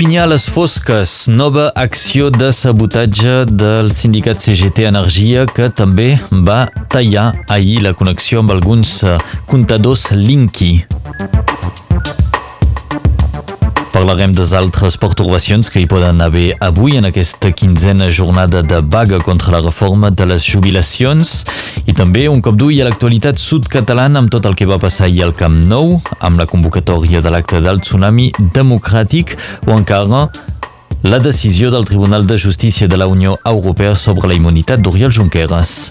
Perpinyà les fosques, nova acció de sabotatge del sindicat CGT Energia que també va tallar ahir la connexió amb alguns eh, comptadors Linky. Parlarem des altres pertorbacions que hi poden haver avui en aquesta quinzena jornada de vaga contra la reforma de les jubilacions i també un cop d'ull a l'actualitat sud-catalana amb tot el que va passar ahir al Camp Nou, amb la convocatòria de l'acte del tsunami democràtic o encara la decisió del Tribunal de Justícia de la Unió Europea sobre la immunitat d'Oriol Junqueras.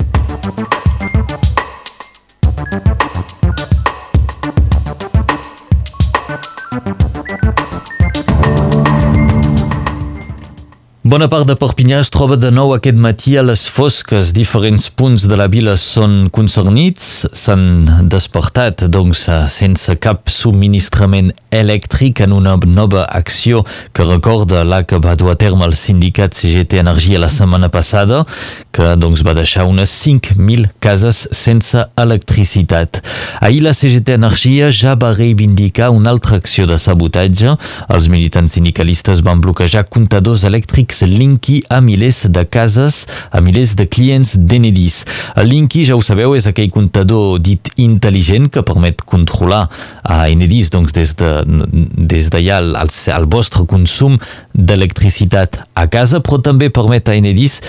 Bona part de Perpinyà es troba de nou aquest matí a les fosques. Diferents punts de la vila són concernits, s'han despertat doncs, sense cap subministrament elèctric en una nova acció que recorda la que va dur a terme el sindicat CGT Energia la setmana passada, que doncs, va deixar unes 5.000 cases sense electricitat. Ahir la CGT Energia ja va reivindicar una altra acció de sabotatge. Els militants sindicalistes van bloquejar comptadors elèctrics Linky a milers de cases, a milers de clients d'Enedis. El Linky, ja ho sabeu, és aquell comptador dit intel·ligent que permet controlar a Enedis doncs, des d'allà de, des el, el, el vostre consum d'electricitat a casa, però també permet a Enedis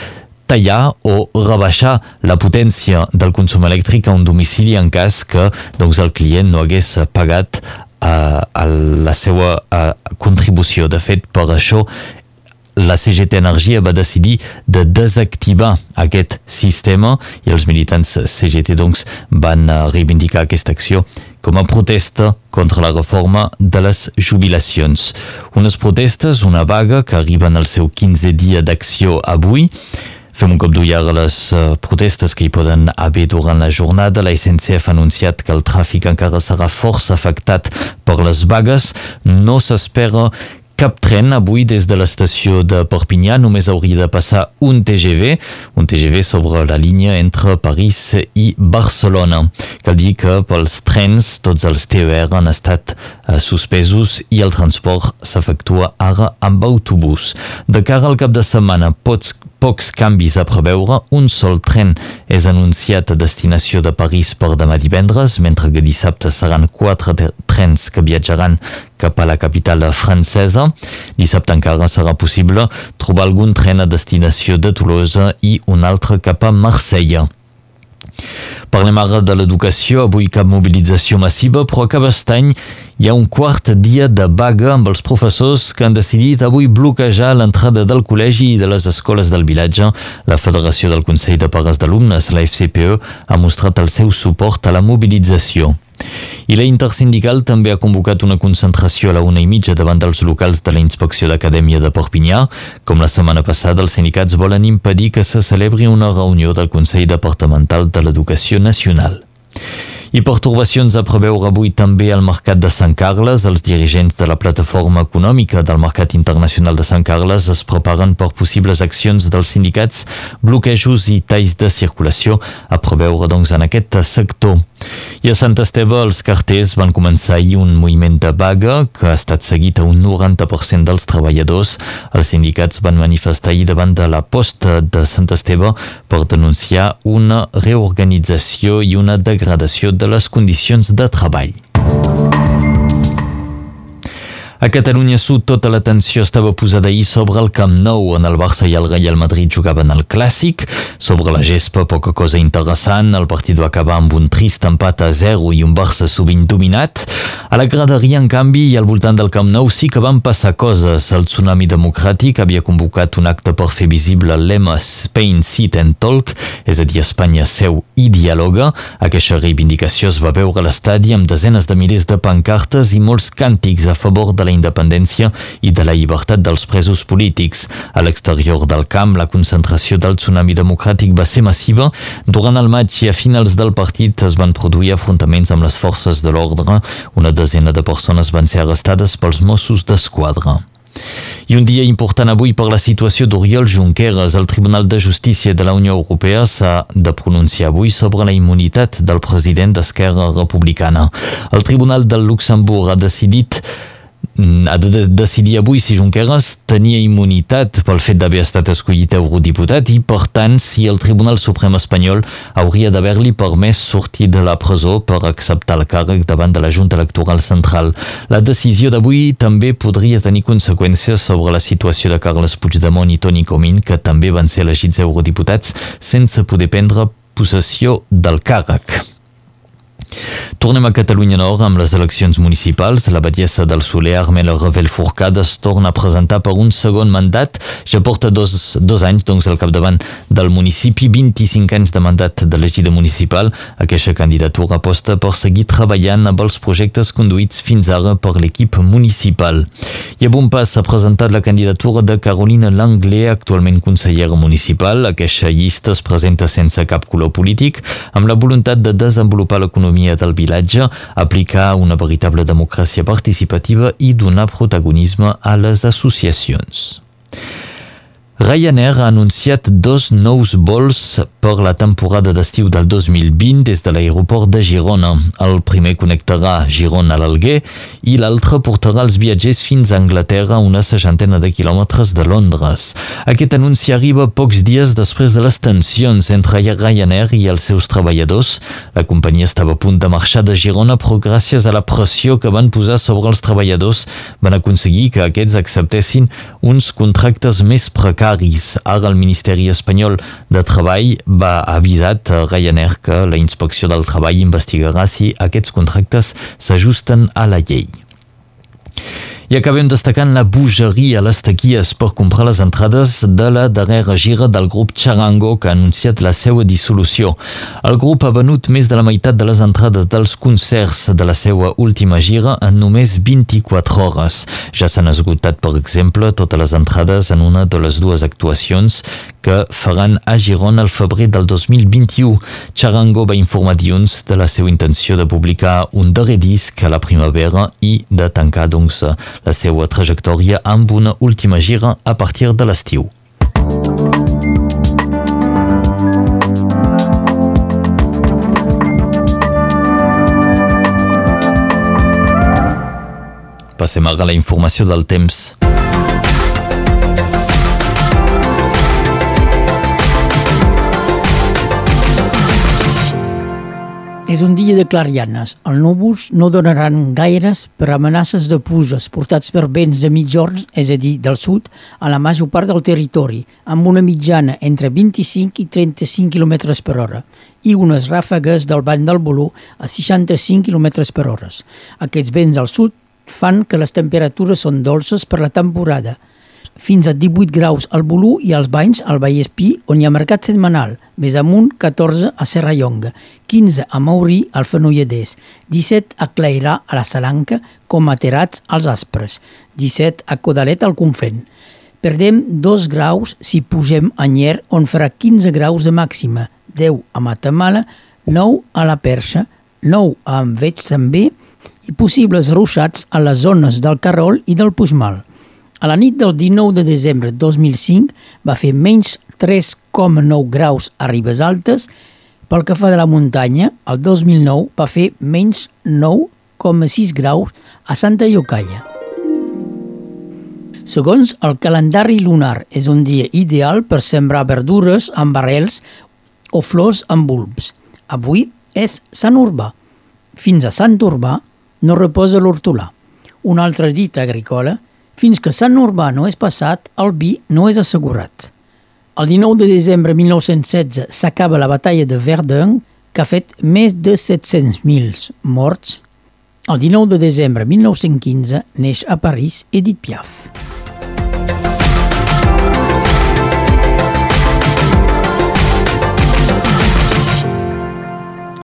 tallar o rebaixar la potència del consum elèctric a un domicili en cas que doncs, el client no hagués pagat uh, la seva uh, contribució. De fet, per això la CGT Energia va decidir de desactivar aquest sistema i els militants CGT doncs, van eh, reivindicar aquesta acció com a protesta contra la reforma de les jubilacions. Unes protestes, una vaga que arriben al seu 15è dia d'acció avui, Fem un cop d'ull a les uh, protestes que hi poden haver durant la jornada. La SNCF ha anunciat que el tràfic encara serà força afectat per les vagues. No s'espera cap tren avui des de l'estació de Perpinyà, només hauria de passar un TGV, un TGV sobre la línia entre París i Barcelona. Cal dir que pels trens tots els TER han estat suspesos i el transport s'efectua ara amb autobús. De cara al cap de setmana pots pocs canvis a preveure, un sol tren és anunciat a destinació de París per demà divendres, mentre que dissabte seran quatre trens que viatjaran cap a la capital francesa. Dissabte encara serà possible trobar algun tren a destinació de Toulouse i un altre cap a Marsella. Parlem ara de l'educació, avui cap mobilització massiva, però a Cabestany hi ha un quart dia de vaga amb els professors que han decidit avui bloquejar l'entrada del col·legi i de les escoles del vilatge. La Federació del Consell de Pares d'Alumnes, la FCPE, ha mostrat el seu suport a la mobilització. I la Intersindical també ha convocat una concentració a la una i mitja davant dels locals de la Inspecció d'Acadèmia de Perpinyà. Com la setmana passada, els sindicats volen impedir que se celebri una reunió del Consell Departamental de l'Educació Nacional. I pertorbacions a preveure avui també al Mercat de Sant Carles. Els dirigents de la plataforma econòmica del Mercat Internacional de Sant Carles es preparen per possibles accions dels sindicats, bloquejos i talls de circulació a preveure doncs, en aquest sector. I a Sant Esteve els carters van començar ahir un moviment de vaga que ha estat seguit a un 90% dels treballadors. Els sindicats van manifestar ahir davant de la posta de Sant Esteve per denunciar una reorganització i una degradació de les condicions de treball. A Catalunya Sud tota l'atenció estava posada ahir sobre el Camp Nou, on el Barça i el Real Madrid jugaven el Clàssic. Sobre la gespa, poca cosa interessant. El partit va acabar amb un trist empat a 0 i un Barça sovint dominat. A la graderia, en canvi, i al voltant del Camp Nou sí que van passar coses. El Tsunami Democràtic havia convocat un acte per fer visible el lema Spain Sit and Talk, és a dir, Espanya seu i dialoga. Aquesta reivindicació es va veure a l'estadi amb desenes de milers de pancartes i molts càntics a favor de la la independència i de la llibertat dels presos polítics. A l'exterior del camp, la concentració del tsunami democràtic va ser massiva. Durant el maig i a finals del partit es van produir afrontaments amb les forces de l'ordre. Una desena de persones van ser arrestades pels Mossos d'Esquadra. I un dia important avui per la situació d'Oriol Junqueras. El Tribunal de Justícia de la Unió Europea s'ha de pronunciar avui sobre la immunitat del president d'Esquerra Republicana. El Tribunal del Luxemburg ha decidit ha de decidir avui si Junqueras tenia immunitat pel fet d'haver estat escollit eurodiputat i, per tant, si el Tribunal Suprem espanyol hauria d'haver-li permès sortir de la presó per acceptar el càrrec davant de la Junta Electoral Central. La decisió d'avui també podria tenir conseqüències sobre la situació de Carles Puigdemont i Toni Comín, que també van ser elegits eurodiputats sense poder prendre possessió del càrrec. Tornem a Catalunya Nord amb les eleccions municipals. La batllessa del Soler, Armela Revel Forcada, es torna a presentar per un segon mandat. Ja porta dos, dos anys doncs, al capdavant del municipi, 25 anys de mandat de l'egida municipal. Aquesta candidatura aposta per seguir treballant amb els projectes conduïts fins ara per l'equip municipal. I a bon pas s'ha presentat la candidatura de Carolina Langley, actualment consellera municipal. Aquesta llista es presenta sense cap color polític, amb la voluntat de desenvolupar l'economia l'economia del vilatge, aplicar una veritable democràcia participativa i donar protagonisme a les associacions. Ryanair ha anunciat dos nous vols per la temporada d'estiu del 2020 des de l'aeroport de Girona. El primer connectarà Girona a l'Alguer i l'altre portarà els viatgers fins a Anglaterra, una seixantena de quilòmetres de Londres. Aquest anunci arriba pocs dies després de les tensions entre Ryanair i els seus treballadors. La companyia estava a punt de marxar de Girona, però gràcies a la pressió que van posar sobre els treballadors van aconseguir que aquests acceptessin uns contractes més precaris horaris. Ara el Ministeri Espanyol de Treball va avisat a Ryanair que la inspecció del treball investigarà si aquests contractes s'ajusten a la llei. I acabem destacant la bogeria a les taquies per comprar les entrades de la darrera gira del grup Charango que ha anunciat la seva dissolució. El grup ha venut més de la meitat de les entrades dels concerts de la seva última gira en només 24 hores. Ja s'han esgotat, per exemple, totes les entrades en una de les dues actuacions que faran a Girona al febrer del 2021. Charango va informar dilluns de la seva intenció de publicar un darrer disc a la primavera i de tancar, doncs, la seva trajectòria amb una última gira a partir de l'estiu. Passem ara a la informació del temps. És un dia de clarianes. Els núvols no donaran gaires per amenaces de puges portats per vents de mitjorns, és a dir, del sud, a la major part del territori, amb una mitjana entre 25 i 35 km per hora i unes ràfegues del bany del Bolú a 65 km per hora. Aquests vents al sud fan que les temperatures són dolces per la temporada – fins a 18 graus al Bolú i als Banys al Vallespí, on hi ha mercat setmanal, més amunt 14 a Serrallonga, 15 a Maurí al Fenolledès, 17 a Clairà a la Salanca, com a Terats als Aspres, 17 a Codalet al Conflent. Perdem 2 graus si pugem a Nyer, on farà 15 graus de màxima, 10 a Matamala, 9 a la Perxa, 9 a Enveig també, i possibles ruixats a les zones del Carrol i del Puigmal. A la nit del 19 de desembre de 2005 va fer menys 3,9 graus a Ribes Altes. Pel que fa de la muntanya, el 2009 va fer menys 9,6 graus a Santa Llocaia. Segons el calendari lunar, és un dia ideal per sembrar verdures amb barrels o flors amb bulbs. Avui és Sant Urbà. Fins a Sant Urbà no reposa l'hortolà. Una altra dita agrícola fins que Sant Urbà no és passat, el vi no és assegurat. El 19 de desembre de 1916 s'acaba la batalla de Verdun, que ha fet més de 700.000 morts. El 19 de desembre de 1915 neix a París Edith Piaf.